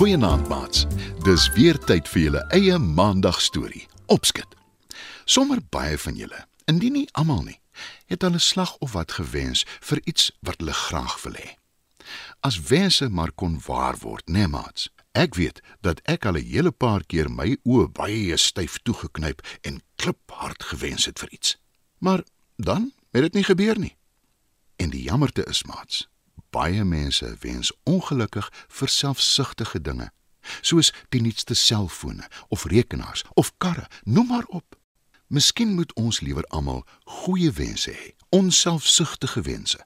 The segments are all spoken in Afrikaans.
Goeienaand maats. Dis weer tyd vir julle eie maandag storie. Opskud. Sommige baie van julle, indien nie almal nie, het al 'n slag of wat gewens vir iets wat hulle graag wil hê. As wense maar kon waar word, né nee, maats? Ek weet dat ek al 'n hele paar keer my oë baie styf toegeknyp en kliphard gewens het vir iets. Maar dan het dit nie gebeur nie. En die jammerte is, maats, baie mense wens ongelukkig vir selfsugtige dinge, soos die nuutste selfone of rekenaars of karre, noem maar op. Miskien moet ons liewer almal goeie wense hê, onselfsugtige wense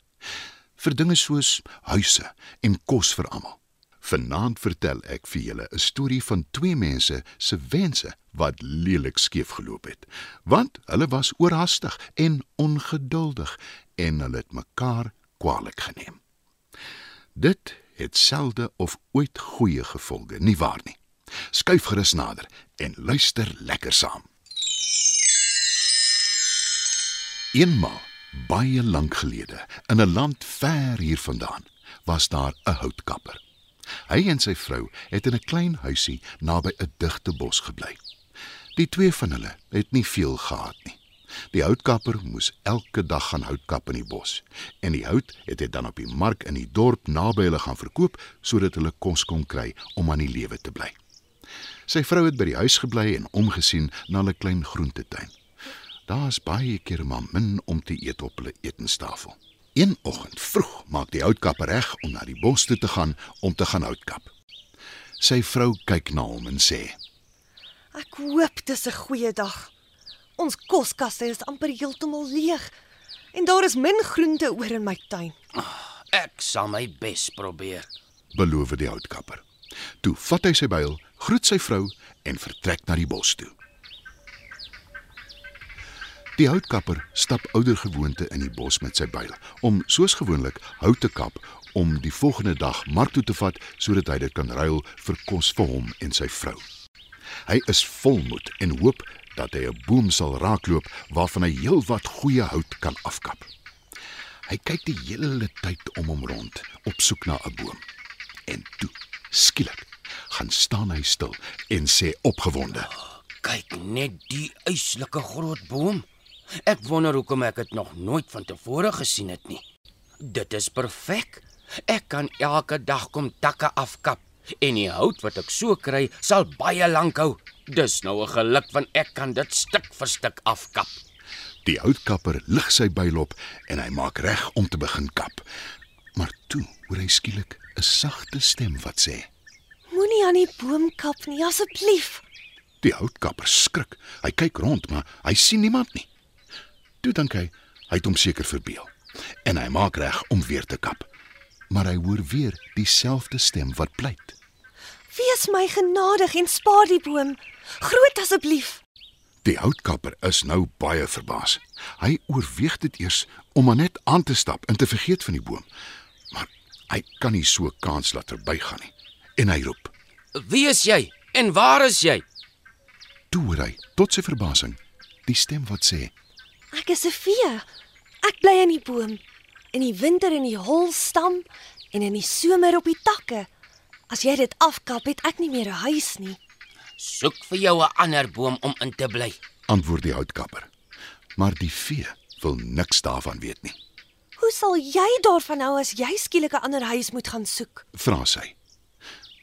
vir dinge soos huise en kos vir almal. Vanaand vertel ek vir julle 'n storie van twee mense se wense wat lelik skeef geloop het, want hulle was oorhaastig en ongeduldig en hulle het mekaar kwaadlik geneem. Dit het selde of ooit goeie gevolge, nie waar nie? Skuif gerus nader en luister lekker saam. Eenmaal, baie lank gelede, in 'n land ver hiervandaan, was daar 'n houtkapper. Hy en sy vrou het in 'n klein huisie naby 'n digte bos gebly. Die twee van hulle het nie veel gehad nie. Die houtkapper moes elke dag gaan hout kap in die bos en die hout het hy dan op die mark in die dorp naby hulle gaan verkoop sodat hulle kos kon kry om aan die lewe te bly. Sy vrou het by die huis gebly en omgesien na 'n klein groentetuin. Daar's baie keer maar min om te eet op hulle etenstafel. Een oggend vroeg maak die houtkapper reg om na die bos toe te gaan om te gaan houtkap. Sy vrou kyk na hom en sê: Ek hoop dis 'n goeie dag. Ons koskaste is amper heeltemal leeg en daar is min groente oor in my tuin. Ek sal my bes probeer. beloof die houtkapper. Toe vat hy sy byl, groet sy vrou en vertrek na die bos toe. Die houtkapper stap oudergewoonte in die bos met sy byl om soos gewoonlik hout te kap om die volgende dag mark toe te vat sodat hy dit kan ruil vir kos vir hom en sy vrou. Hy is vol moed en hoop dat hy 'n boom sal raakloop waarvan hy heelwat goeie hout kan afkap. Hy kyk die hele tyd om hom rond op soek na 'n boom. En toe, skielik, gaan staan hy stil en sê opgewonde: Kyk net die uitslike groot boom. Ek wonder hoekom ek dit nog nooit van tevore gesien het nie. Dit is perfek. Ek kan elke dag kom takke afkap en die hout wat ek so kry sal baie lank hou. Dis nou 'n geluk want ek kan dit stuk vir stuk afkap. Die houtkapper lig sy byl op en hy maak reg om te begin kap. Maar toe hoor hy skielik 'n sagte stem wat sê: Moenie aan die boom kap nie, asseblief. Die houtkapper skrik. Hy kyk rond, maar hy sien niemand nie. Toe dink hy, hy het hom seker verbeel. En hy maak reg om weer te kap. Maar hy hoor weer dieselfde stem wat pleit. Wees my genadig en spaar die boom. Groot asseblief. Die houtkapper is nou baie verbaas. Hy oorweeg dit eers om maar net aan te stap en te vergeet van die boom. Maar hy kan nie so kans laat verbygaan nie. En hy roep: Wie is jy? En waar is jy? Toe hoor hy, tot sy verbasing, die stem wat sê: Ek is 'n vee. Ek bly in die boom. In die winter in die hol stam en in die somer op die takke. As jy dit afkap, het ek nie meer 'n huis nie. Soek vir jou 'n ander boom om in te bly. antwoord die houtkapper. Maar die vee wil niks daarvan weet nie. Hoe sal jy daarvan hou as jy skielik 'n ander huis moet gaan soek? Vra sy.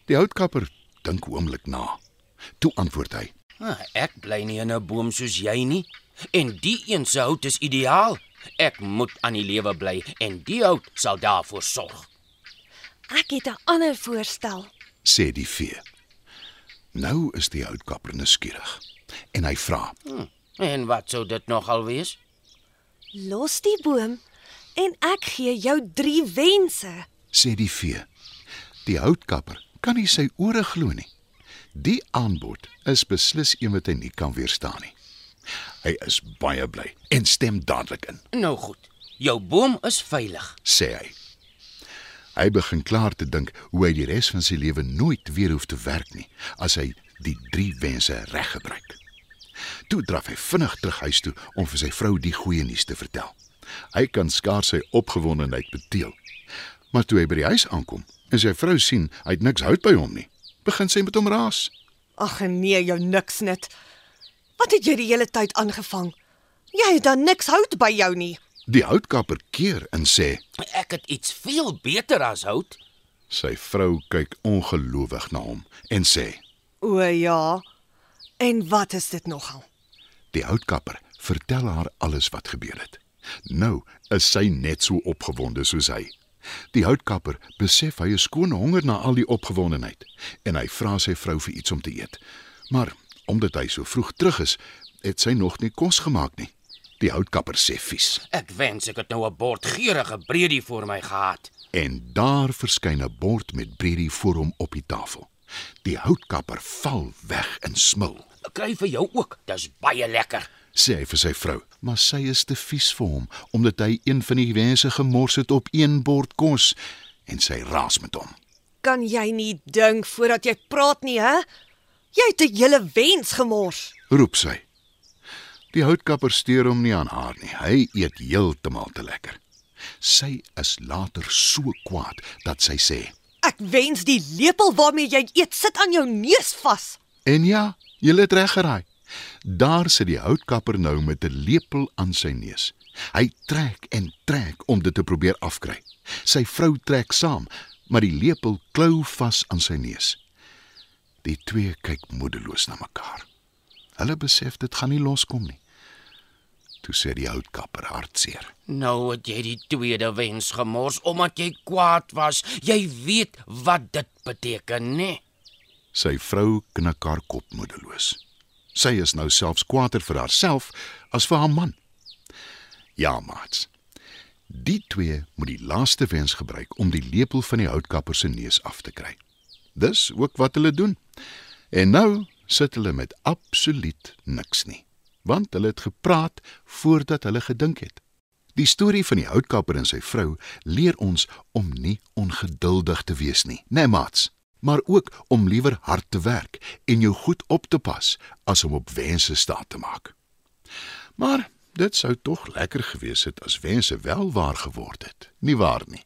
Die houtkapper dink 'n oomblik na. Toe antwoord hy: Ah, Ek bly nie in 'n boom soos jy nie. En die een se hout is ideaal. Ek moet aan die lewe bly en die hout sal daarvoor sorg. Ek het 'n ander voorstel. sê die vee. Nou is die houtkapper nuuskierig en hy vra: Hm. En wat sou dit nogal wees? Los die boom en ek gee jou 3 wense. sê die vee. Die houtkapper kan nie sy ore glo nie. Die aanbod is beslis een wat hy nie kan weerstaan nie. Hy is baie bly en stem dadelik in, Nou goed. Jou boom is veilig. sê hy. Hy begin klaar te dink hoe hy die res van sy lewe nooit weer hoef te werk nie as hy die drie wense reg gebruik. Toe draf hy vinnig terug huis toe om vir sy vrou die goeie nuus te vertel. Hy kan skaars sy opgewondenheid beteel. Maar toe hy by die huis aankom en sy vrou sien hy het niks hout by hom nie, begin sy met hom raas. Ag nee, jou niks net. Wat het jy die hele tyd aangevang? Jy het dan niks hout by jou nie. Die houtkapper keer en sê: Ek het iets veel beter as hout. Sy vrou kyk ongelowig na hom en sê: O ja. En wat is dit nogal? Die houtkapper vertel haar alles wat gebeur het. Nou is sy net so opgewonde soos hy. Die houtkapper besef hy is skoon honger na al die opgewondenheid en hy vra sy vrou vir iets om te eet. Maar omdat hy so vroeg terug is, het sy nog nie kos gemaak nie. Die houtkapper sê vies Ek wens ek het nou 'n bord geurende breedie voor my gehad. en daar verskyn 'n bord met breedie voor hom op die tafel. Die houtkapper val weg en smil. Kry vir jou ook. Dis baie lekker. sê hy vir sy vrou, maar sy is te vies vir hom omdat hy een van die wense gemors het op een bord kos en sy raas met hom. Kan jy nie dink voordat jy praat nie, hè? Jy het 'n hele wens gemors. Roep sy. Die houtkapper steur hom nie aan haar nie. Hy eet heeltemal te lekker. Sy is later so kwaad dat sy sê: Ek wens die lepel waarmee jy eet sit aan jou neus vas. "En ja, jy het reg geraai." Daar sit die houtkapper nou met 'n lepel aan sy neus. Hy trek en trek om dit te probeer afkry. Sy vrou trek saam, maar die lepel klou vas aan sy neus. Die twee kyk moedeloos na mekaar. Hulle besef dit gaan nie loskom nie. Toe sê die houtkapper hartseer: Nou het jy die tweede wens gemors omdat jy kwaad was. Jy weet wat dit beteken, né? Sy vrou knik haar kop moedeloos. Sy is nou selfs kwaader vir haarself as vir haar man. Ja, maats. Die twee moet die laaste wens gebruik om die lepel van die houtkapper se neus af te kry. Dis ook wat hulle doen. En nou sit hulle met absoluut niks nie, want hulle het gepraat voordat hulle gedink het. Die storie van die houtkapper en sy vrou leer ons om nie ongeduldig te wees nie, né, nee, maats? maar ook om liewer hard te werk en jou goed op te pas as om op wense staat te maak. Maar dit sou tog lekker gewees het as wense wel waar geword het, nie waar nie?